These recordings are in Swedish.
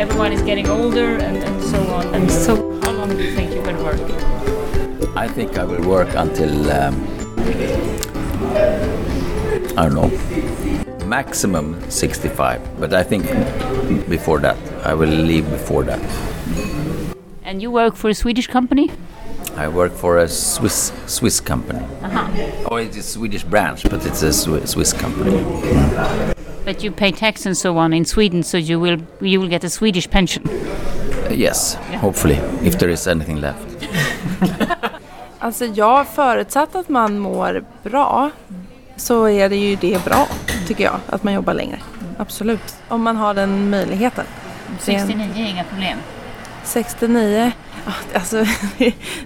everyone is getting older and, and so on. And so, how long do you think you will work? I think I will work until um, I don't know, maximum 65. But I think before that, I will leave before that. And you work for a Swedish company? I work for a Swiss Swiss company. Uh-huh. Oh, it's a Swedish branch, but it's a Swiss company. But you pay tax and so on in Sweden, so you will you will get a Swedish pension. Uh, yes, hopefully, if there is anything left. Alltså jag förutsatt att man mår bra så är det ju det bra tycker jag, att man jobbar längre. Absolut, om man har den möjligheten. Det är en- 69 är inga problem. 69, ja, alltså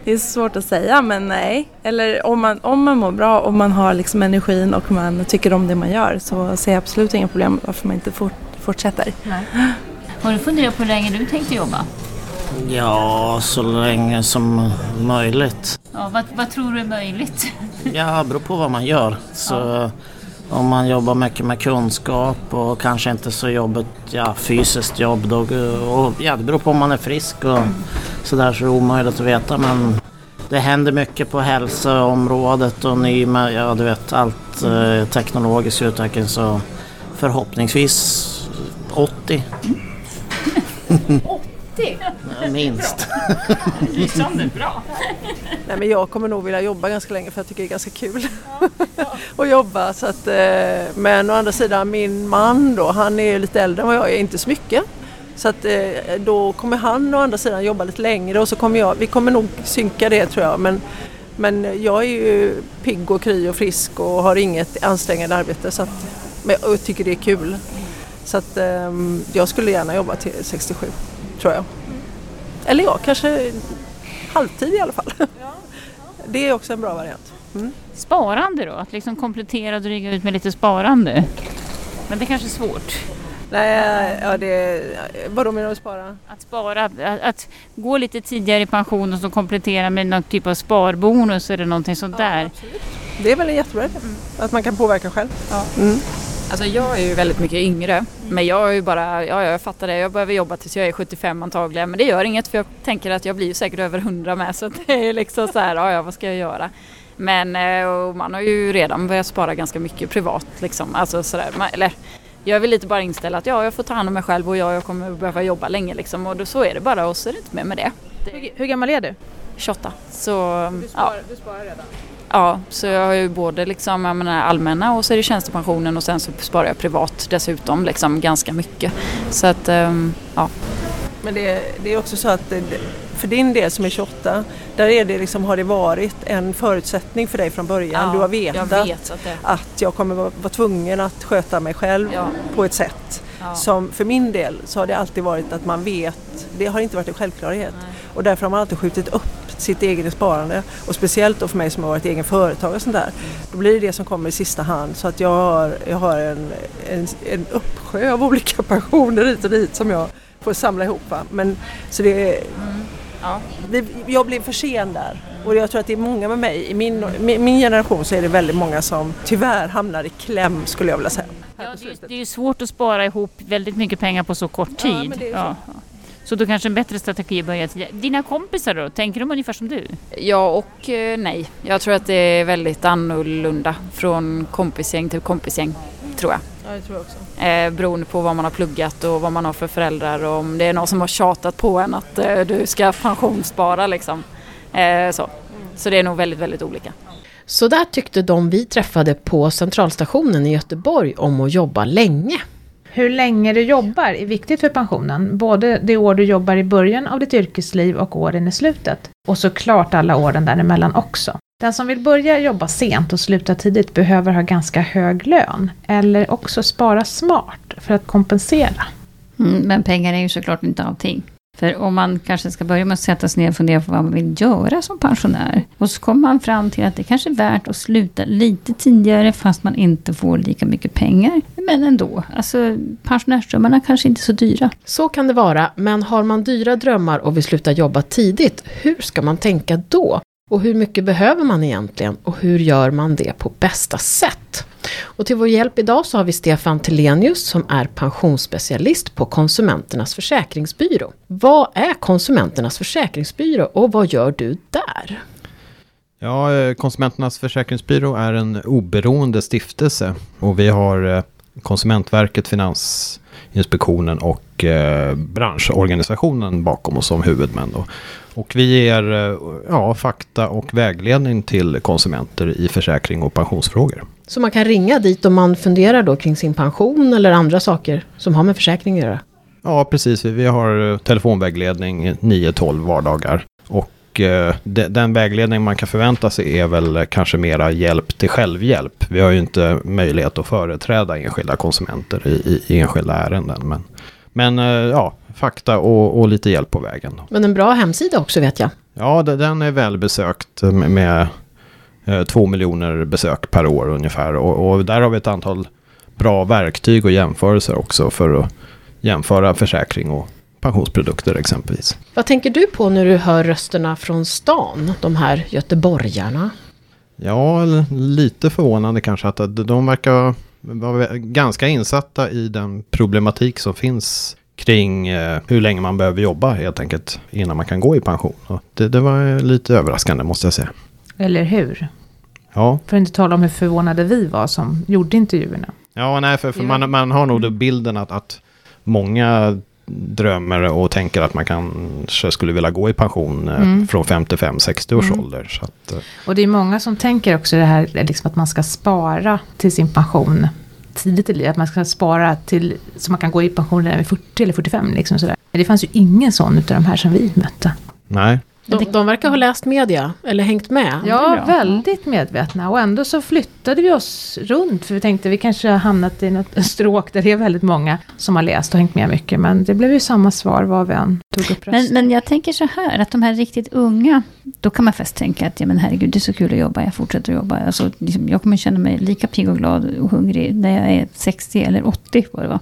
det är svårt att säga men nej. Eller om man, om man mår bra och man har liksom energin och man tycker om det man gör så ser jag absolut inga problem varför man inte fort, fortsätter. Har du funderat på hur länge du tänkte jobba? Ja, så länge som möjligt. Ja, vad, vad tror du är möjligt? Ja, det beror på vad man gör. Så om man jobbar mycket med kunskap och kanske inte så jobbigt, ja, fysiskt jobb då, och, ja, det beror på om man är frisk och sådär så är det omöjligt att veta men det händer mycket på hälsoområdet och ny ja du vet allt eh, teknologisk utveckling så förhoppningsvis 80. 80? Ja, minst. Lysande bra. Nej, men jag kommer nog vilja jobba ganska länge för jag tycker det är ganska kul att jobba. Så att, eh, men å andra sidan min man då, han är lite äldre än vad jag är, inte så mycket. Så att eh, då kommer han å andra sidan jobba lite längre och så kommer jag, vi kommer nog synka det tror jag. Men, men jag är ju pigg och kry och frisk och har inget ansträngande arbete så att, men jag tycker det är kul. Så att eh, jag skulle gärna jobba till 67 tror jag. Eller ja, kanske halvtid i alla fall. Det är också en bra variant. Mm. Sparande då? Att liksom komplettera och dryga ut med lite sparande? Men det kanske är svårt. Nej, ja det... Vadå menar du spara? Att spara, att, att gå lite tidigare i pension och så komplettera med någon typ av sparbonus eller någonting sånt där. Det är väl en jättebra idé. Att man kan påverka själv. Mm. Alltså jag är ju väldigt mycket yngre. Men jag är ju bara, ja jag fattar det. Jag behöver jobba tills jag är 75 antagligen. Men det gör inget för jag tänker att jag blir ju säkert över 100 med. Så att det är liksom så här, ja ja vad ska jag göra? Men eh, och man har ju redan börjat spara ganska mycket privat liksom. Alltså sådär, eller jag vill lite bara inställa att ja jag får ta hand om mig själv och ja, jag kommer behöva jobba länge liksom. Och då, så är det bara och så är det inte mer med det. Hur, hur gammal är du? 28. Så ja. du sparar redan? Ja, så jag har ju både liksom, jag menar, allmänna och så är det tjänstepensionen och sen så sparar jag privat dessutom liksom ganska mycket. Så att, ehm, ja. Men det, det är också så att det, för din del som är 28, där är det liksom, har det varit en förutsättning för dig från början. Ja, du har vetat jag vet att det- att jag kommer vara, vara tvungen att sköta mig själv Ja. på ett sätt. Ja. Som för min del så har det alltid varit att man vet, det har inte varit en självklarhet. Och därför har man alltid skjutit upp sitt eget sparande. Och speciellt då för mig som har varit egen företagare och sånt där. Då blir det det som kommer i sista hand. Så att jag har, jag har en, en, en uppsjö av olika pensioner hit och dit som jag får samla ihop. Va? Men, så det, Ja. jag blev för sen där. Och jag tror att det är många med mig. I min, min, generation så är det väldigt många som tyvärr hamnar i kläm skulle jag vilja säga. Ja, det, är, det är ju svårt att spara ihop väldigt mycket pengar på så kort tid. men det är så. ja. Så då kanske en bättre strategi är att börja tidigare. Dina kompisar då, tänker de ungefär som du? ja och eh, nej. Jag tror att det är väldigt annorlunda från kompisgäng till kompisgäng, tror jag. Ja, det tror jag också. Eh, beroende på vad man har pluggat och vad man har för föräldrar och om det är någon som har tjatat på en att eh, du ska pensionsspara liksom. Eh, så. så det är nog väldigt, väldigt olika. Så där tyckte de vi träffade på Centralstationen i Göteborg om att jobba länge. Hur länge du jobbar är viktigt för pensionen. Både det år du jobbar i början av ditt yrkesliv och åren i slutet. Och såklart alla åren däremellan också. Den som vill börja jobba sent och sluta tidigt behöver ha ganska hög lön. Eller också spara smart för att kompensera. Mm, men pengar är ju såklart inte allting. För om man kanske ska börja med att sätta sig ner och fundera på vad man vill göra som pensionär. Och så kommer man fram till att det kanske är värt att sluta lite tidigare fast man inte får lika mycket pengar. Men ändå, alltså pensionärsdrömmarna kanske inte är så dyra. Så kan det vara, men har man dyra drömmar och vill sluta jobba tidigt, hur ska man tänka då? Och hur mycket behöver man egentligen? Och hur gör man det på bästa sätt? Och till vår hjälp idag så har vi Stefan Telenius som är pensionsspecialist på Konsumenternas Försäkringsbyrå. Vad är Konsumenternas Försäkringsbyrå och vad gör du där? Ja, eh, Konsumenternas Försäkringsbyrå är en oberoende stiftelse och vi har eh, Konsumentverket, Finansinspektionen och eh, branschorganisationen bakom oss som huvudmän. Då. Och vi ger eh, ja, fakta och vägledning till konsumenter i försäkring och pensionsfrågor. Så man kan ringa dit om man funderar då kring sin pension eller andra saker som har med försäkring att göra? Ja, precis. Vi har eh, telefonvägledning 9-12 vardagar. Och de, den vägledning man kan förvänta sig är väl kanske mera hjälp till självhjälp. Vi har ju inte möjlighet att företräda enskilda konsumenter i, i enskilda ärenden. Men, men eh, ja, fakta och, och, lite hjälp på vägen. Men en bra hemsida också vet jag. Ja, den är välbesökt med, med eh, två miljoner besök per år ungefär. Och, och, där har vi ett antal bra verktyg och jämförelser också för att jämföra försäkring och pensionsprodukter exempelvis. Vad tänker du på när du hör rösterna från stan, de här göteborgarna? Ja, lite förvånande kanske att de verkar vara ganska insatta i den problematik som finns kring eh, hur länge man behöver jobba helt enkelt innan man kan gå i pension. Det, det var lite överraskande måste jag säga. Eller hur? Ja. För att inte tala om hur förvånade vi var som gjorde intervjuerna. Ja, nej, för, för man, man har nog bilden att, att många drömmer och tänker att man kanske skulle vilja gå i pension eh, mm. från 55-60 års mm. ålder. Så att, eh. och det är många som tänker också det här liksom att man ska spara till sin pension tidigt i livet. Att man ska spara till så man kan gå i pension redan vid 40 eller 45. Liksom sådär. Men det fanns ju ingen sån utav de här som vi mötte. Nej. De, de verkar ha läst media, eller hängt med. Ja, väldigt medvetna. Och ändå så flyttade vi oss runt. För vi tänkte vi kanske har hamnat i något stråk där det är väldigt många som har läst och hängt med mycket. Men det blev ju samma svar vad vi än tog upp men, men jag tänker så här, att de här riktigt unga, då kan man fast tänka att ja, men herregud, det är så kul att jobba, jag fortsätter att jobba. Alltså, liksom, jag kommer känna mig lika pigg och glad och hungrig när jag är 60 eller 80 var det va?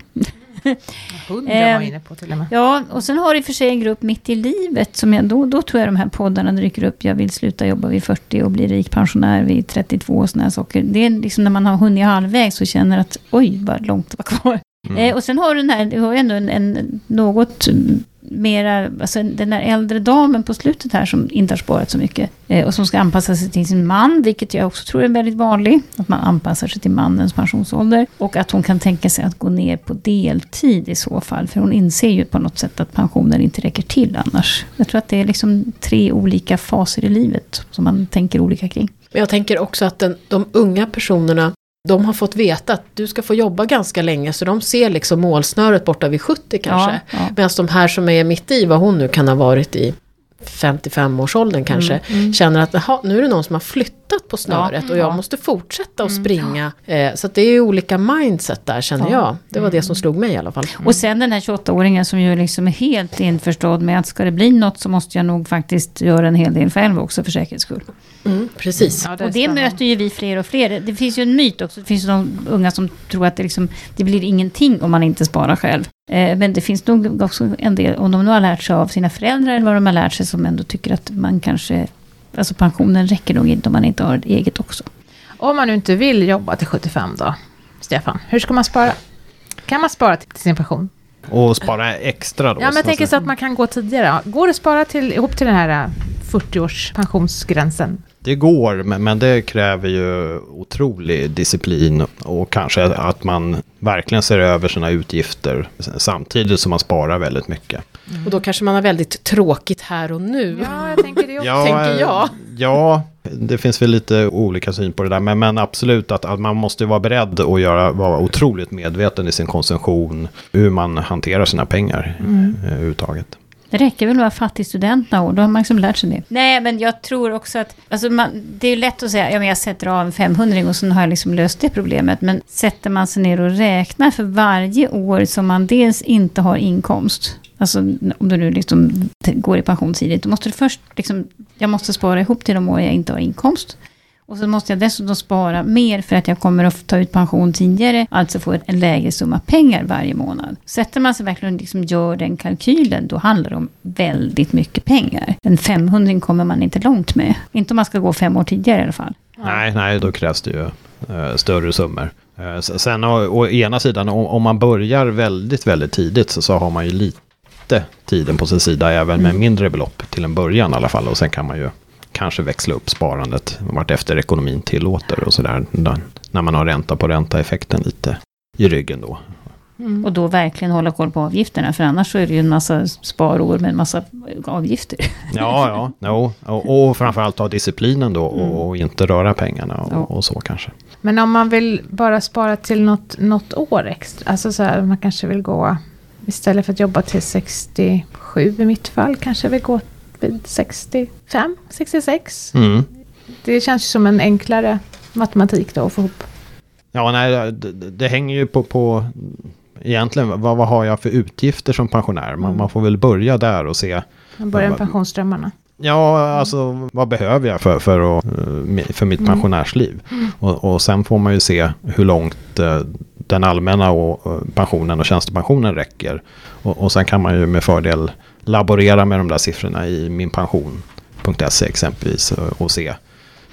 100 var ehm, inne på till och med. Ja, och sen har du i och för sig en grupp mitt i livet. Som jag, då, då tror jag de här poddarna dyker upp. Jag vill sluta jobba vid 40 och bli rik pensionär vid 32 och sådana saker. Det är liksom när man har hunnit halvvägs och känner att oj, vad långt det var kvar. Mm. Eh, och sen har du den här, du har ändå en, en något mera, alltså den där äldre damen på slutet här som inte har sparat så mycket. Eh, och som ska anpassa sig till sin man, vilket jag också tror är väldigt vanligt. Att man anpassar sig till mannens pensionsålder. Och att hon kan tänka sig att gå ner på deltid i så fall. För hon inser ju på något sätt att pensionen inte räcker till annars. Jag tror att det är liksom tre olika faser i livet som man tänker olika kring. Men jag tänker också att den, de unga personerna de har fått veta att du ska få jobba ganska länge så de ser liksom målsnöret borta vid 70 kanske. Ja, ja. Medan de här som är mitt i, vad hon nu kan ha varit i 55-årsåldern kanske, mm, mm. känner att nu är det någon som har flyttat på snöret ja, och jag måste fortsätta att mm, springa. Eh, så det är olika mindset där känner jag. Det var det som slog mig i alla fall. Och sen den här 28-åringen som ju liksom är helt införstådd med att ska det bli något så måste jag nog faktiskt göra en hel del själv också för säkerhets skull. Mm, precis. Ja, det och det möter ju vi fler och fler. Det finns ju en myt också. Det finns ju de unga som tror att det, liksom, det blir ingenting om man inte sparar själv. Eh, men det finns nog också en del, om de nu har lärt sig av sina föräldrar eller vad de har lärt sig, som ändå tycker att man kanske, alltså pensionen räcker nog inte om man inte har ett eget också. Om man nu inte vill jobba till 75 då, Stefan, hur ska man spara? Kan man spara till sin pension? Och spara extra då? Ja, men jag tänker så att man kan gå tidigare. Går det att spara till, ihop till den här 40-års äh, pensionsgränsen? Det går, men det kräver ju otrolig disciplin och kanske att man verkligen ser över sina utgifter samtidigt som man sparar väldigt mycket. Mm. Och då kanske man har väldigt tråkigt här och nu. Ja, ja, tänker jag. Ja, det finns väl lite olika syn på det där. Men, men absolut att, att man måste vara beredd att göra, vara otroligt medveten i sin konsumtion. Hur man hanterar sina pengar mm. Eh, överhuvudtaget. Det räcker väl att vara fattig student några år, då har man liksom lärt sig det. Nej, men jag tror också att, alltså man, det är lätt att säga, ja men jag sätter av en 500 och så har jag liksom löst det problemet. Men sätter man sig ner och räknar för varje år som man dels inte har inkomst, Alltså om du nu liksom går i pension tidigt, då måste du först, liksom, jag måste spara ihop till de år jag inte har inkomst. Och så måste jag dessutom spara mer för att jag kommer att ta ut pension tidigare. Alltså få en lägre summa pengar varje månad. Sätter man sig verkligen och liksom gör den kalkylen. Då handlar det om väldigt mycket pengar. En 500 kommer man inte långt med. Inte om man ska gå fem år tidigare i alla fall. Nej, nej, då krävs det ju uh, större summor. Eh, sen å, å ena sidan, om, om, man börjar väldigt, väldigt tidigt så, så har man ju lite tiden på sin sida även med mm. mindre belopp till en början i alla fall. Och sen kan man ju kanske växla upp sparandet vart efter ekonomin tillåter och sådär. När man har ränta på ränta-effekten lite i ryggen då. Mm. Och då verkligen hålla koll på avgifterna, för annars så är det ju en massa sparår med en massa avgifter. Ja, ja, no. och, och framförallt ha disciplinen då och, mm. och inte röra pengarna och, ja. och, så kanske. Men om man vill bara spara till något, något år extra, alltså så här, man kanske vill gå, istället för att jobba till 67 i mitt fall, kanske vill gå vid 65, 66. Mm. Det känns som en enklare matematik då att få ihop. Ja, nej, det, det hänger ju på, på egentligen vad, vad har jag för utgifter som pensionär? Man, mm. man får väl börja där och se. Man börjar med pensionsströmmarna. Ja, alltså vad behöver jag för, för, att, eh, för mitt mm. pensionärsliv? Mm. Och, och sen får man ju se hur långt eh, den allmänna och, pensionen och tjänstepensionen räcker. Och, och sen kan man ju med fördel laborera med de där siffrorna i minpension.se exempelvis och, se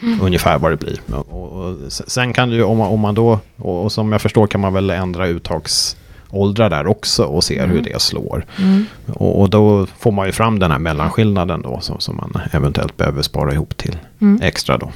mm. ungefär vad det blir. Och, och, sen kan du, om man, om man då, och, som jag förstår kan man väl ändra uttagsåldrar där också och se mm. hur det slår. Mm. Och, och, då får man ju fram den här mellanskillnaden då som, som man eventuellt behöver spara ihop till mm. extra då.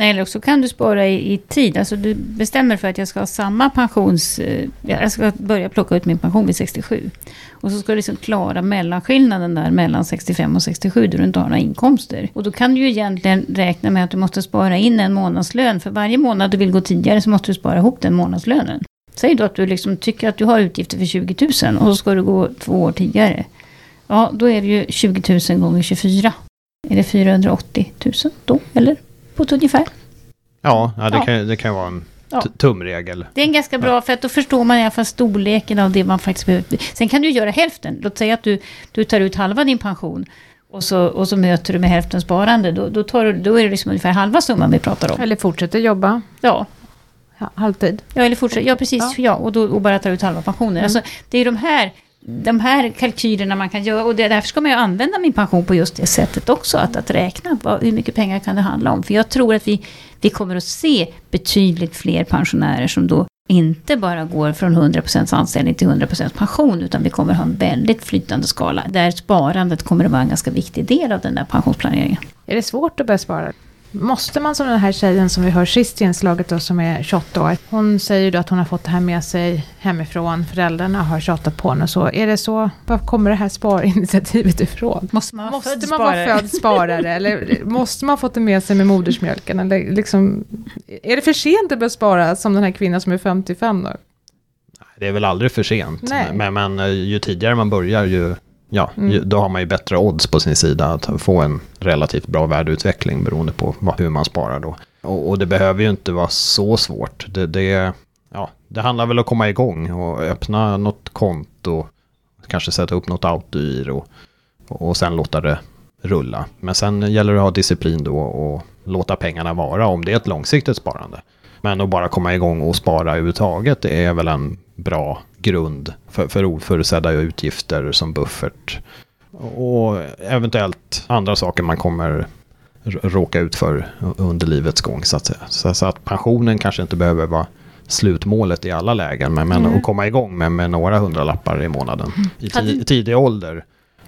Eller också kan du spara i, i, tid. Alltså du bestämmer för att jag ska ha samma pensions... Eh, jag ska börja plocka ut min pension vid 67. Och så ska du liksom klara mellanskillnaden där mellan 65 och 67 då du inte har några inkomster. Och då kan du ju egentligen räkna med att du måste spara in en månadslön. För varje månad du vill gå tidigare så måste du spara ihop den månadslönen. Säg då att du liksom tycker att du har utgifter för 20 000 och så ska du gå två år tidigare. Ja, då är det ju 20 000 gånger 24. Är det 480 000 då, eller? På ett ungefär. Ja, ja, det, ja. Kan, det kan vara en ja. tumregel. Det är en ganska bra, för att då förstår man i alla fall storleken av det man faktiskt behöver. Sen kan du göra hälften. Låt säga att du, du tar ut halva din pension. Och så, och så möter du med hälften sparande. Då, då, tar, då är det liksom ungefär halva summan vi pratar om. Eller fortsätter jobba. Ja. ja halvtid. Ja, eller fortsätter. Ja, precis. Ja. ja och, då, och bara tar ut halva pensionen. Mm. Alltså, det är de här de här kalkylerna man kan göra. Och därför ska man ju använda min pension på just det sättet också. Att, att räkna vad, hur mycket pengar kan det handla om. För jag tror att vi, vi kommer att se betydligt fler pensionärer som då inte bara går från 100% anställning till 100% pension. Utan vi kommer att ha en väldigt flytande skala. Där sparandet kommer att vara en ganska viktig del av den där pensionsplaneringen. Är det svårt att börja spara? Måste man som den här tjejen som vi hör sist i inslaget då, som är 28 år. Hon säger då att hon har fått det här med sig hemifrån. Föräldrarna har tjatat på henne och så. Är det så? Var kommer det här sparinitiativet ifrån? Måste man, måste man vara född sparare? eller måste man fått det med sig med modersmjölken? Eller liksom, är det för sent att börja spara som den här kvinnan som är 55 då? Det är väl aldrig för sent. Men, men eh, ju tidigare man börjar ju ja, mm. då har man ju bättre odds på sin sida att få en relativt bra värdeutveckling beroende på hur man sparar då. Och, och det behöver ju inte vara så svårt. Det, det, ja, det handlar väl om att komma igång och öppna något konto, kanske sätta upp något autogiro och, och sen låta det rulla. Men sen gäller det att ha disciplin då och låta pengarna vara om det är ett långsiktigt sparande. Men att bara komma igång och spara överhuvudtaget det är väl en bra grund för, för oförutsedda utgifter som buffert. Och eventuellt andra saker man kommer råka ut för under livets gång så att. Så, så att pensionen kanske inte behöver vara slutmålet i alla lägen. Men, men mm. att komma igång med, med några hundralappar i månaden mm. i tidig ålder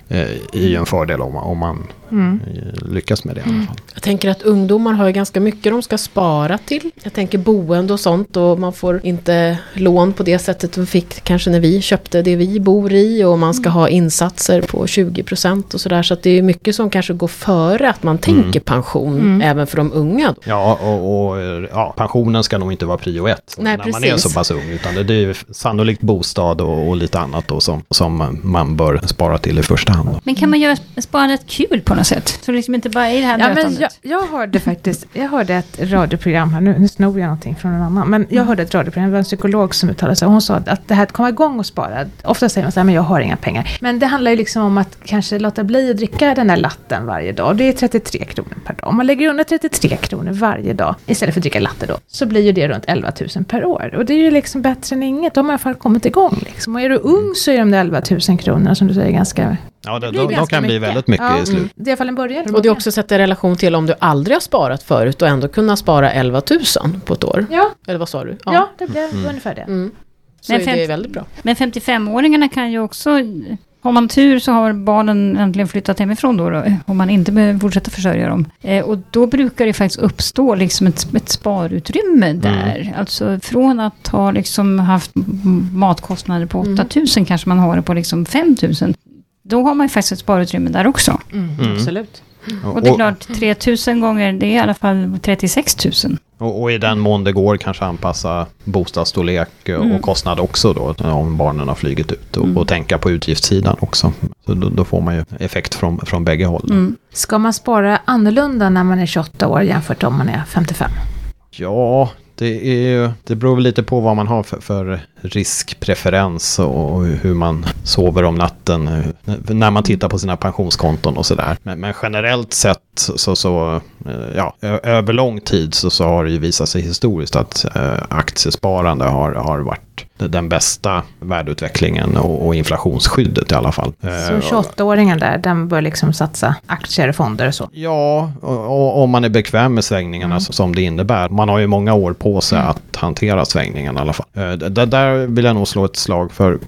är ju en fördel om, om man mm. Eh, lyckas med det i alla mm. fall. Jag tänker att ungdomar har ju ganska mycket de ska spara till. Jag tänker boende och sånt och man får inte lån på det sättet vi fick kanske när vi köpte det vi bor i och man ska mm. ha insatser på 20% och sådär. Så att det är mycket som kanske går före att man tänker mm. pension mm. även för de unga. Då. Ja, och, och, ja, pensionen ska nog inte vara prio ett Nej, när precis. man är så pass ung. Utan det, det är sannolikt bostad och, och lite annat då som, som man bör spara till i första hand. Efterhand. Då. Men kan man göra sparandet kul på något sätt? Så det liksom inte bara är det här Ja, men jag, jag hörde faktiskt, jag hörde ett radioprogram här, nu, nu snor jag någonting från en annan, men jag hörde ett radioprogram, det var en psykolog som uttalade sig, och hon sa att det här att komma igång och spara, ofta säger man så här, men jag har inga pengar. Men det handlar ju liksom om att kanske låta bli att dricka den där latten varje dag, det är 33 kronor per dag. Om man lägger under 33 kronor varje dag, istället för att dricka latte då, så blir ju det runt 11 000 per år. Och det är ju liksom bättre än inget, då har man i alla fall kommit igång. Liksom. Och är du ung så är de där 11 000 kronorna som du säger ganska... Ja, det de, de, kan bli mycket. väldigt mycket Ja, i slut. mm. Det är i alla fall en början. Och det är också sätta i relation till om du aldrig har sparat förut och ändå kunna spara 11 000 på ett år. Ja, Eller vad sa du? ja. det blir ungefär det. Mm. Så Men är det väldigt bra. Men 55-åringarna kan ju också... Har man tur så har barnen äntligen flyttat hemifrån då, då om man inte behöver fortsätta försörja dem. Eh, och då brukar det faktiskt uppstå liksom ett, ett sparutrymme där. Alltså från att ha liksom haft matkostnader på 8000 kanske man har det på liksom 5000. Då har man ju faktiskt ett sparutrymme där också. Mm. Absolut. Och det är klart, 3000 gånger, det är i alla fall 36 000. Och, och i den mån det går kanske anpassa bostadsstorlek och Mm. kostnad också då om barnen har flugit ut och, Mm. och tänka på utgiftssidan också. Så då, då får man ju effekt från, från bägge håll. Mm. Ska man spara annorlunda när man är 28 år jämfört med om man är 55? Ja, det, är, ju- det beror väl lite på vad man har för, för riskpreferens och, och hur man sover om natten. När man tittar på sina pensionskonton och sådär. Men, men generellt sett så, så, eh, ja, över lång tid så, så har det ju visat sig historiskt att eh, aktiesparande har, har varit den bästa värdeutvecklingen och, och inflationsskyddet i alla fall. Eh, Så 28-åringen där, den bör liksom satsa aktier, fonder och så. Ja, och, och om man är bekväm med svängningarna så- som det innebär. Man har ju många år på sig att hantera svängningarna i alla fall. Eh, d- där vill jag nog slå ett slag för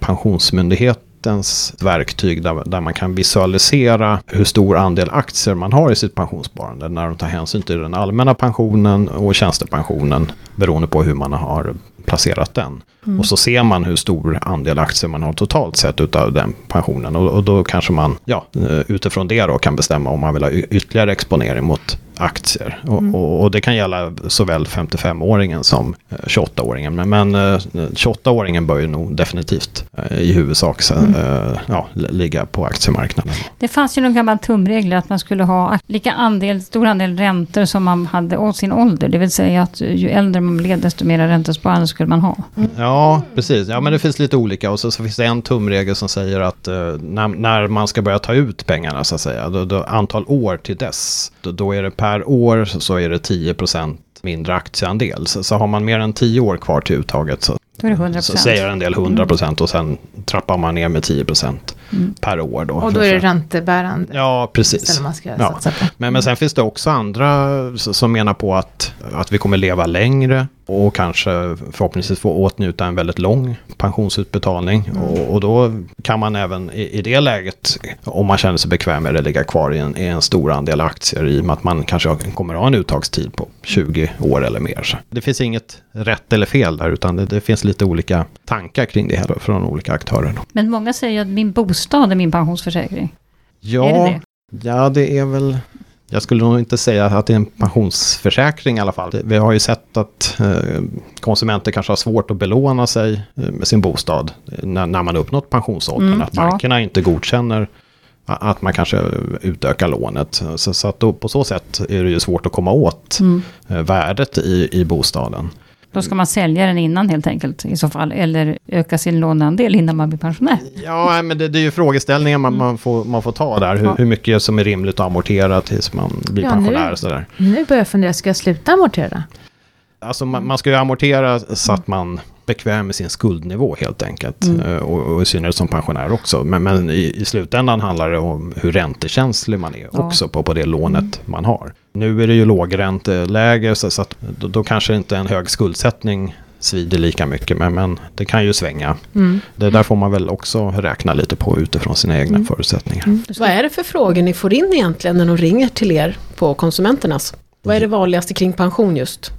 Pensionsmyndighetens verktyg där, där man kan visualisera hur stor andel aktier man har i sitt pensionssparande när de tar hänsyn till den allmänna pensionen och tjänstepensionen beroende på hur man har placerat den. Och så ser man hur stor andel aktier man har totalt sett utav den pensionen. Och, och då kanske man ja, eh, utifrån det då kan bestämma om man vill ha ytterligare exponering mot aktier. Och, och, och det kan gälla såväl 55-åringen som eh, 28-åringen. Men, men eh, 28-åringen bör ju nog definitivt eh, i huvudsak så, eh, ja, li- ligga på aktiemarknaden. Det fanns ju någon gammal tumregel att man skulle ha lika andel, stor andel räntor som man hade av sin ålder. Det vill säga att ju äldre man blev desto mer räntesparande skulle man ha. Ja, precis. Ja, men det finns lite olika. Och så, så finns det en tumregel som säger att eh, när, när man ska börja ta ut pengarna, så att säga, då, då, antal år till dess, då, då är det per år så, är det 10% mindre aktieandel. Så, så har man mer än 10 år kvar till uttaget så, Då är det 100 så säger en del 100% och sen trappar man ner med 10% per år. Då, Och då är det räntebärande. Ja, precis. Man ska Ja. satsa på. Men, men sen finns det också andra som menar på att, att vi kommer leva längre och kanske förhoppningsvis få åtnjuta en väldigt lång pensionsutbetalning. Och, och då kan man även i, i det läget, om man känner sig bekväm med det, ligga kvar i en, i en stor andel aktier i och med att man kanske kommer att ha en uttagstid på 20 år eller mer. Det finns inget rätt eller fel där, utan det, det finns lite olika tankar kring det här från olika aktörer. Men många säger att min bostad är min pensionsförsäkring. Ja, Är det ja, det är väl... Jag skulle nog inte säga att det är en pensionsförsäkring i alla fall. Vi har ju sett att eh, konsumenter kanske har svårt att belåna sig eh, med sin bostad eh, när, när man uppnått pensionsåldern. Mm, att ja. bankerna inte godkänner att man kanske utökar lånet. Så, så att då, på så sätt är det ju svårt att komma åt Mm. värdet i, i bostaden. Då ska man sälja den innan helt enkelt i så fall. Eller öka sin låneandel innan man blir pensionär. Ja, men det, det är ju frågeställningar man, man, får, man får ta där. Hur, Ja. hur mycket som är rimligt att amortera tills man blir Ja, nu- pensionär och sådär. Nu börjar jag fundera, ska jag sluta amortera? Alltså man, man ska ju amortera så att man bekväm med sin skuldnivå helt enkelt. Eh, Och, och i synnerhet som pensionär också. Men, men i, i slutändan handlar det om hur räntekänslig man är Ja. också på, på det lånet man har. Nu är det ju lågränteläge så, så att då, då kanske inte en hög skuldsättning svider lika mycket. Men, men det kan ju svänga. Mm. Det där får man väl också räkna lite på utifrån sina egna förutsättningar. Vad är det för frågor ni får in egentligen när de ringer till er på konsumenternas? Vad är det vanligaste kring pension just?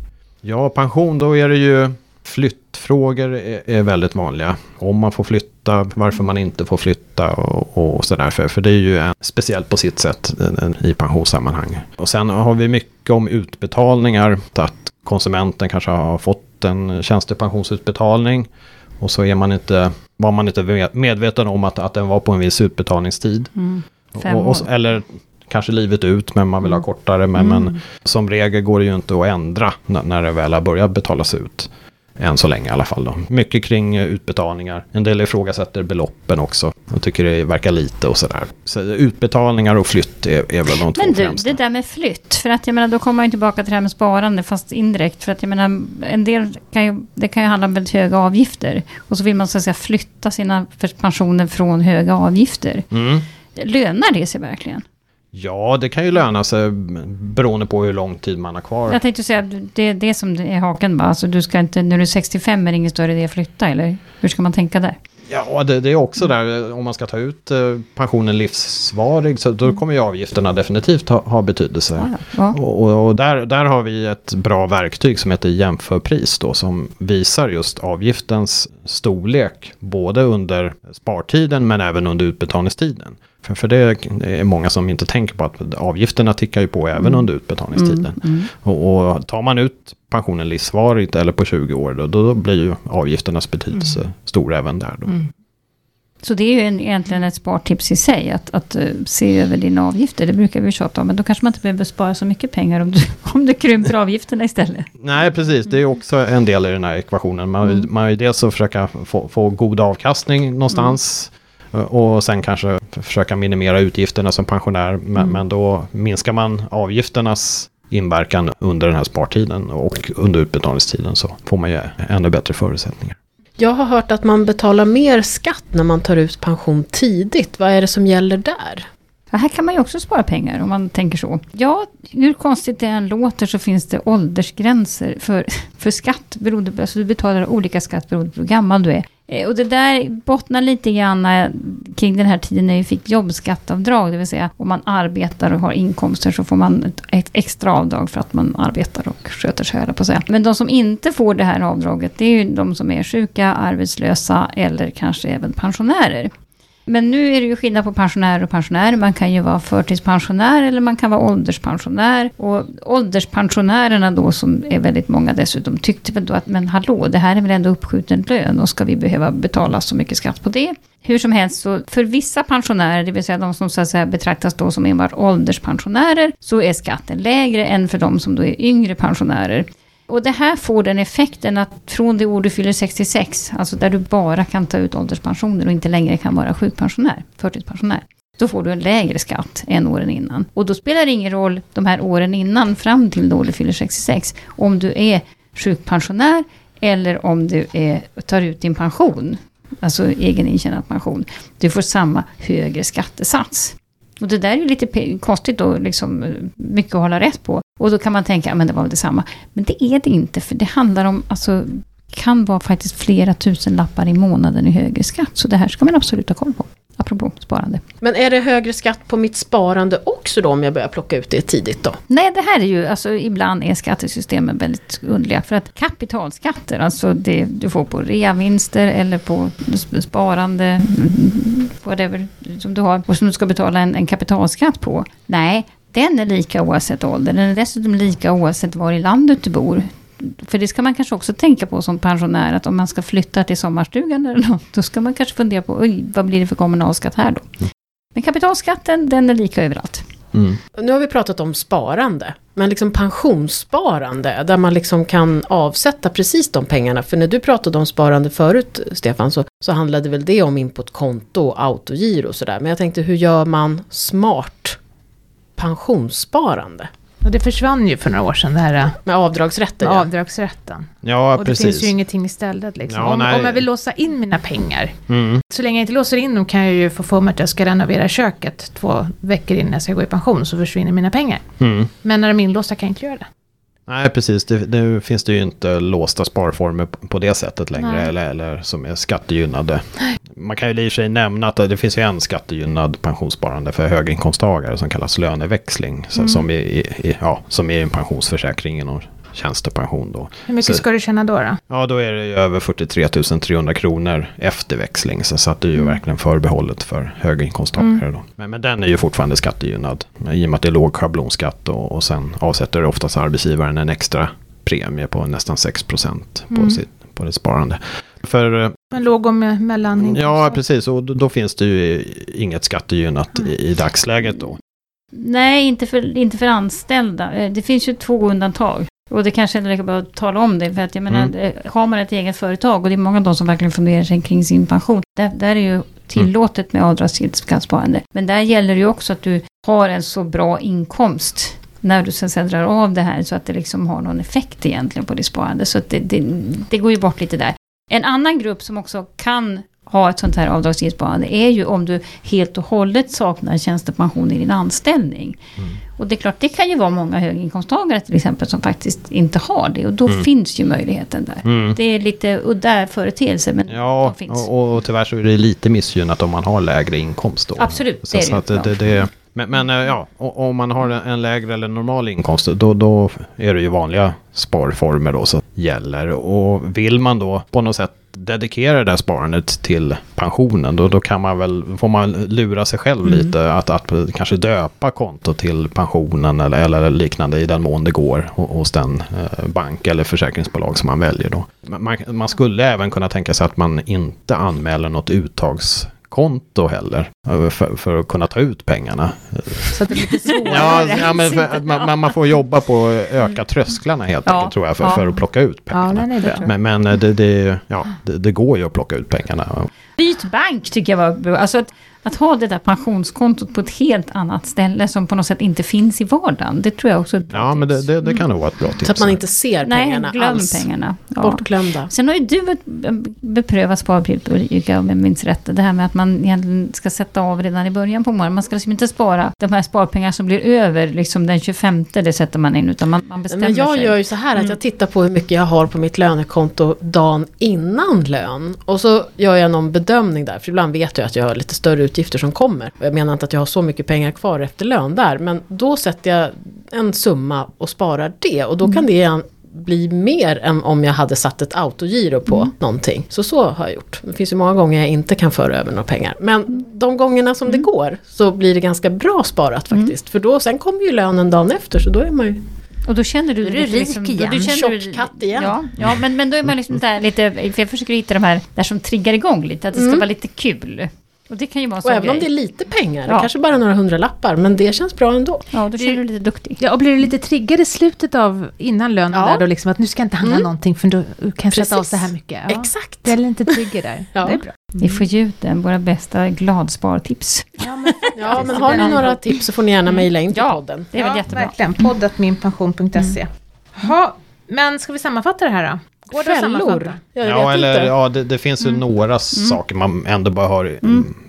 Ja, pension, då är det ju flyttfrågor är, är väldigt vanliga. Om man får flytta, varför man inte får flytta och, och sådär. För, för det är ju en, speciellt på sitt sätt i pensionssammanhang. Och sen har vi mycket om utbetalningar. Att konsumenten kanske har fått en tjänstepensionsutbetalning. Och så är man inte var man inte medveten om att, att den var på en viss utbetalningstid. Mm. Fem Och, och, år. eller kanske livet ut, men man vill ha Mm. kortare. Men, Mm. men som regel går det ju inte att ändra när, när det väl har börjat betalas ut. Än så länge i alla fall. Då. Mycket kring eh, utbetalningar. En del ifrågasätter beloppen också. Och tycker det verkar lite och sådär. Så utbetalningar och flytt är, är väl de två Men du, främsta. det där med flytt. För att jag menar, då kommer man ju tillbaka till det här med sparande, fast indirekt. För att jag menar, en del kan ju, det kan ju handla om väldigt höga avgifter. Och så vill man så att säga flytta sina pensioner från höga avgifter. Mm. Lönar det sig verkligen? Ja, det kan ju löna sig beroende på hur lång tid man har kvar. Jag tänkte säga, att det är det som är haken va? Alltså du ska inte, när du är 65 är det ingen större idé att flytta, eller? Hur ska man tänka där? Ja, det, det är också där om man ska ta ut eh, pensionen livsvarig så då kommer ju avgifterna definitivt ha, ha betydelse. Ja, ja. Och, och, och där, där har vi ett bra verktyg som heter jämförpris då som visar just avgiftens storlek både under spartiden men även under utbetalningstiden. För, för det är många som inte tänker på att avgifterna tickar ju på även under utbetalningstiden. Mm, Och, och tar man ut pensionen livsvarigt eller på 20 år då, då blir ju avgifternas betydelse stor även där. Då. Så det är ju en, egentligen ett spartips i sig, att, att eh, se över dina avgifter. Det brukar vi tjata om, men då kanske man inte behöver spara så mycket pengar om du, om du krymper avgifterna istället. Nej, precis. Det är också en del i den här ekvationen. Man, Mm. man vill dels att försöka få, få god avkastning någonstans. Och sen kanske försöka minimera utgifterna som pensionär. Men, Mm. men då minskar man avgifternas inverkan under den här spartiden och under utbetalningstiden så får man ju ännu bättre förutsättningar. Jag har hört att man betalar mer skatt när man tar ut pension tidigt. Vad är det som gäller där? Ja, här kan man ju också spara pengar om man tänker så. Ja, hur konstigt det än låter så finns det åldersgränser för, för skatt. Beroende alltså du betalar olika skatt beroende på hur gammal du är. Eh, och det där bottnar lite grann eh, kring den här tiden när vi fick jobbskatteavdrag. Det vill säga om man arbetar och har inkomster så får man ett, ett extra avdrag för att man arbetar och sköter sig höll jag på att säga. Men de som inte får det här avdraget det är ju de som är sjuka, arbetslösa eller kanske även pensionärer. Men nu är det ju skillnad på pensionär och pensionär. Man kan ju vara förtidspensionär eller man kan vara ålderspensionär. Och ålderspensionärerna då som är väldigt många dessutom tyckte väl då att men hallå, det här är väl ändå uppskjuten lön och ska vi behöva betala så mycket skatt på det? Hur som helst, så för vissa pensionärer, det vill säga de som så att säga betraktas då som enbart ålderspensionärer, så är skatten lägre än för de som då är yngre pensionärer. Och det här får den effekten att från det år du fyller 66, alltså där du bara kan ta ut ålderspensioner och inte längre kan vara sjukpensionär, förtidspensionär, då får du en lägre skatt än åren innan. Och då spelar det ingen roll de här åren innan fram till då du fyller 66, om du är sjukpensionär eller om du är, tar ut din pension, alltså egen intjänad pension. Du får samma högre skattesats. Och det där är ju lite konstigt och liksom eh, mycket att hålla rätt på. Och då kan man tänka, men det var väl detsamma. Men det är det inte, för det handlar om, alltså, kan vara faktiskt flera tusen lappar i månaden i högre skatt. Så det här ska man absolut ha koll på. Apropå sparande. Men är det högre skatt på mitt sparande också då om jag börjar plocka ut det tidigt då? Nej, det här är ju, alltså ibland är skattesystemen väldigt underliga. För att kapitalskatter, alltså det du får på reavinster eller på sp- sparande, mm, whatever som du har, och som du ska betala en, en kapitalskatt på. Nej, den är lika oavsett ålder. Den är dessutom lika oavsett var i landet du bor. För det ska man kanske också tänka på som pensionär, att om man ska flytta till sommarstugan eller något, då ska man kanske fundera på, oj, vad blir det för kommunalskatt här då? Men kapitalskatten, den är lika överallt. Mm. Nu har vi pratat om sparande, men liksom pensionssparande där man liksom kan avsätta precis de pengarna. För när du pratade om sparande förut, Stefan, så, så handlade väl det om in på ett konto och autogiro och sådär. Men jag tänkte, hur gör man smart pensionssparande? Och det försvann ju för några år sedan, det här Med avdragsrätter? med ja. avdragsrätten. Ja, och det precis. finns ju ingenting istället. Liksom. Ja, om, om jag vill låsa in mina pengar, Mm. så länge jag inte låser in dem kan jag ju få för mig att jag ska renovera köket två veckor innan jag ska gå i pension, så försvinner mina pengar. Mm. Men när de är inlåsta kan jag inte göra det. Nej, precis. Det, nu finns det ju inte låsta sparformer på- det sättet längre. Nej. Eller, eller som är skattegynnade. Man kan ju i och för sig nämna att det finns ju en skattegynnad pensionssparande för höginkomsttagare som kallas löneväxling. Mm. som, är, i- ja, som är en pensionsförsäkring inom tjänstepension då. Hur mycket Så- ska du tjäna då? då? Ja, då är det ju över 43 300 kronor efter växling. Så, så att det är ju verkligen förbehållet för höginkomsttagare. Då. Men, men den är ju fortfarande skattegynnad. I och med att det är låg schablonskatt och, och sen avsätter oftast arbetsgivaren en extra premie på nästan 6 procent på, Mm. sitt, på det sparande. För, eh, Men låg och me- mellan... ja, precis. Och då, då finns det ju inget skattegynnat i, i dagsläget då. Nej, inte för, inte för anställda. Eh, Det finns ju två undantag. Och det kanske är lika bra att tala om det. För att jag menar, Mm. eh, har man ett eget företag och det är många av dem som verkligen funderar sig kring sin pension. Där, där är ju tillåtet med avdragsgillt skattesparande. Men där gäller det ju också att du har en så bra inkomst när du sen sen drar av det här så att det liksom har någon effekt egentligen på ditt sparande. Så det, det, det går ju bort lite där. En annan grupp som också kan ha ett sånt här avdragsgillt sparande är ju om du helt och hållet saknar tjänstepension i din anställning. Och det är klart, det kan ju vara många höginkomsttagare till exempel som faktiskt inte har det. Och då Mm. finns ju möjligheten där. Mm. Det är lite udda företeelse men Ja, de finns. och, och tyvärr så är det lite missgynnat om man har lägre inkomst då. Absolut, Så, det är så det det, det, men, men eh, ja, om man har en lägre eller normal inkomst då, då är det ju vanliga sparformer då som gäller. Och vill man då på något sätt dedikera det här sparandet till pensionen då, då kan man väl, får man lura sig själv Mm. lite att, att kanske döpa konto till pensionen eller, eller liknande i den mån det går ho- hos den eh, bank eller försäkringsbolag som man väljer då. Man, man skulle även kunna tänka sig att man inte anmäler något uttagskonto heller för, för att kunna ta ut pengarna. Så att det är lite svårare. Ja, ja men för, man, man- får jobba på att öka trösklarna helt Ja, enkelt tror jag för, ja. för att plocka ut pengarna. är bra. Men, men eh, det, det, ja, det, det går ju att plocka ut pengarna. Byt bank tycker jag var. Alltså att, att ha det där pensionskontot på ett helt annat ställe som på något sätt inte finns i vardagen. Det tror jag också är ett bra Ja, men det, tips. det, det kan nog vara ett bra tips. Så att man inte ser Nej, pengarna glöm alls. pengarna. Ja. Bortglömda. Sen har ju du ett beprövat sparpris, Ulrika, om jag minns rätt. Det här med att man egentligen ska sätta av redan i början på månaden. Man ska liksom inte spara de här sparpengar som blir över liksom den 25, det sätter man in. Utan man, man bestämmer Men jag sig. gör ju så här att Mm. jag tittar på hur mycket jag har på mitt lönekonto dagen innan lön. Och så gör jag någon bedömning där. För ibland vet jag att jag har lite större utgifter som kommer. Jag menar inte att jag har så mycket pengar kvar efter lön där. Men då sätter jag en summa och sparar det. Och då Mm. kan det igen bli mer än om jag hade satt ett autogiro på Mm. någonting. Så så har jag gjort. Det finns ju många gånger jag inte kan föra över några pengar. Men de gångerna som Mm. det går så blir det ganska bra sparat faktiskt. För då, sen kommer ju lönen dagen efter så då är man ju Och då känner du du lite rik liksom, igen. Då du känner du- Tjock katt igen. Ja, ja men, men då är man liksom där lite, för jag försöker hitta de här där som triggar igång lite, att det ska Mm. vara lite kul. Och det kan ju vara Och även om grej. det är lite pengar, Ja. kanske bara några hundralappar, men det känns bra ändå. Ja, då känner du dig lite duktig. Ja, och blir du lite triggad i slutet av innan lönen Ja. där då liksom att nu ska jag inte handla Mm. någonting för då kan jag sätta av så här mycket. Ja. Exakt. Det är lite trigger där. Ja. Det är bra. Vi får ge ut den, våra bästa gladspartips. Ja, men, Ja, men har ni några tips så får ni gärna mejla in till Ja. podden. Det är väl ja, jättebra. verkligen. Poddatminpension.se. Ja, men ska vi sammanfatta det här då? Går det? Fällor? Jag Ja, eller inte. ja, det, det finns ju några saker man ändå bör ha,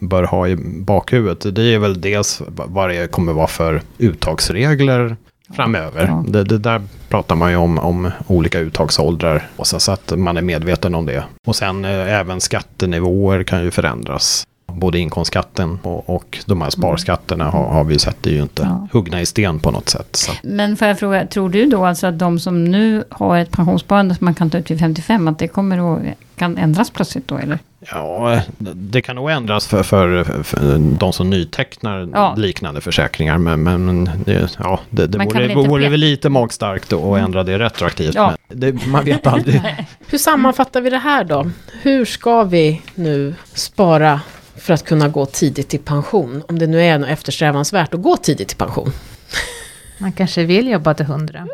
bör ha i bakhuvudet. Det är väl dels vad det kommer vara för uttagsregler framöver. Ja. Det, det där pratar man ju om, om olika uttagsåldrar. Och så, så att man är medveten om det. Och sen eh, även skattenivåer kan ju förändras. Både inkomstskatten och, och de här sparskatterna har, har vi sett, det är ju inte Ja. huggna i sten på något sätt. Så. Men får jag fråga, tror du då alltså att de som nu har ett pensionssparande som man kan ta ut vid 55, att det kommer att kan ändras plötsligt då eller? Ja, det kan nog ändras för, för, för de som nytecknar Ja. liknande försäkringar. Men, men det, ja, det, det Man vore, väl vore väl lite magstarkt att ändra det retroaktivt. Ja. Men det, man vet aldrig. Hur sammanfattar vi det här då? Hur ska vi nu spara för att kunna gå tidigt i pension? Om det nu är något eftersträvansvärt att gå tidigt i pension. Man kanske vill jobba till 100.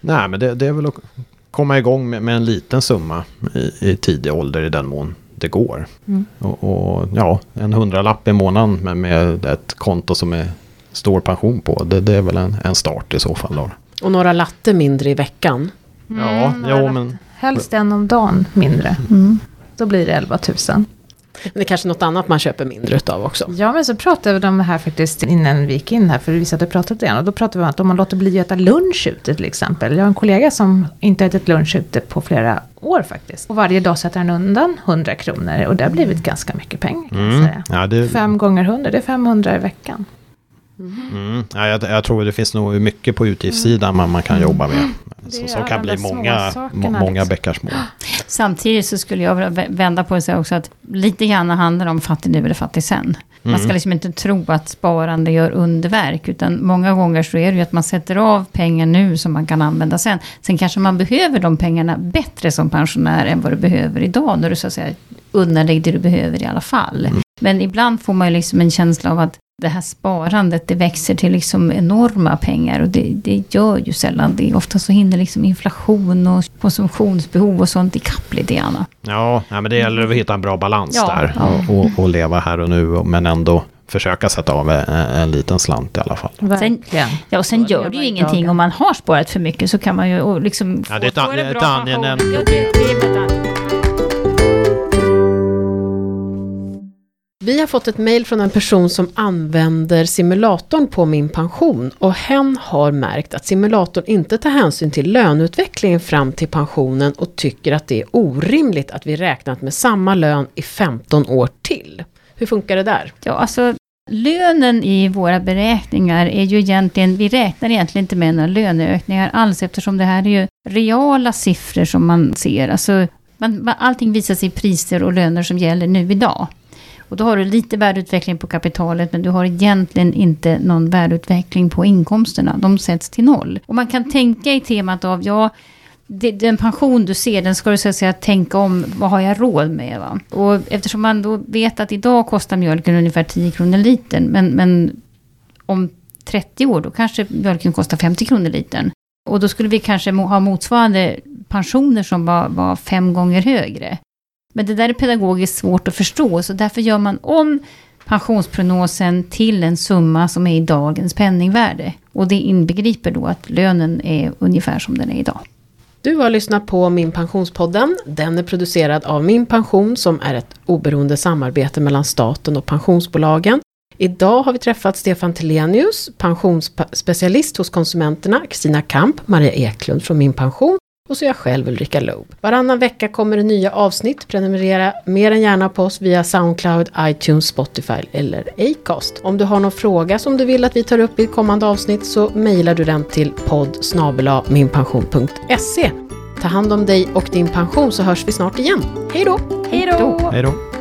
Nej, men det, det är väl att komma igång med, med en liten summa i, i tidig ålder i den mån det går. Mm. Och, och ja, en hundralapp i månaden med, med ett konto som är stor pension på. Det, det är väl en, en start i så fall. Då. Och några latte mindre i veckan. Ja, jo, men Helst en om dagen mindre. Då blir det 11 000. Men det är kanske något annat man köper mindre utav också. Ja, men så pratade vi om det här faktiskt innan vi gick in här, för vi satt och pratade igen. Och då pratade vi om att om man låter bli att äta lunch ute till exempel. Jag har en kollega som inte har ätit lunch ute på flera år faktiskt. Och varje dag sätter han undan 100 kronor. Och det har blivit ganska mycket pengar kan jag mm, säga. ja, det, Fem gånger 100, det är 500 i veckan. Mm. Ja, jag, jag tror det finns nog mycket på utgiftssidan man, man kan jobba med. Så, som kan bli många, många liksom. bäckar små. Samtidigt så skulle jag vilja vända på det och säga också att lite grann handlar om fattig nu eller fattig sen. Man ska Mm. liksom inte tro att sparande gör underverk, utan många gånger så är det ju att man sätter av pengar nu som man kan använda sen. Sen kanske man behöver de pengarna bättre som pensionär än vad du behöver idag, när du så att säga unnar dig det du behöver i alla fall. Men ibland får man ju liksom en känsla av att det här sparandet, det växer till liksom enorma pengar och det, det gör ju sällan det. Ofta så hinner liksom inflation och konsumtionsbehov och sånt ikapp lite grann. Ja, men det gäller att hitta en bra balans Ja, där. ja. Och, och, leva här och nu, men ändå försöka sätta av en, en liten slant i alla fall. Verkligen. Ja, och sen gör det ju i ingenting dagen. om man har sparat för mycket så kan man ju liksom... Ja, det är ett, ett angenämt Ja, Vi har fått ett mejl från en person som använder simulatorn på min pension och hen har märkt att simulatorn inte tar hänsyn till löneutvecklingen fram till pensionen och tycker att det är orimligt att vi räknat med samma lön i 15 år till. Hur funkar det där? Ja, alltså lönen i våra beräkningar är ju egentligen, vi räknar egentligen inte med några löneökningar alls eftersom det här är ju reala siffror som man ser. Alltså, man, man, allting visas i priser och löner som gäller nu idag. Och då har du lite värdeutveckling på kapitalet men du har egentligen inte någon värdeutveckling på inkomsterna. De sätts till noll. Och man kan tänka i temat av, ja, den pension du ser, den ska du så att säga tänka om, vad har jag råd med? Va? Och eftersom man då vet att idag kostar mjölken ungefär 10 kronor litern, men, men om 30 år då kanske mjölken kostar 50 kronor litern. Och då skulle vi kanske ha motsvarande pensioner som var, var fem gånger högre. Men det där är pedagogiskt svårt att förstå, så därför gör man om pensionsprognosen till en summa som är i dagens penningvärde. Och det inbegriper då att lönen är ungefär som den är idag. Du har lyssnat på Min Pensionspodden. Den är producerad av Min Pension som är ett oberoende samarbete mellan staten och pensionsbolagen. Idag har vi träffat Stefan Telenius, pensionsspecialist hos Konsumenterna, Kristina Kamp, Maria Eklund från Min Pension och så jag själv Ulrika Loob. Varannan vecka kommer det nya avsnitt. Prenumerera mer än gärna på oss via Soundcloud, iTunes, Spotify eller Acast. Om du har någon fråga som du vill att vi tar upp i ett kommande avsnitt så mejlar du den till podd minpension.se. Ta hand om dig och din pension så hörs vi snart igen. Hej då! Hej då! Hej då!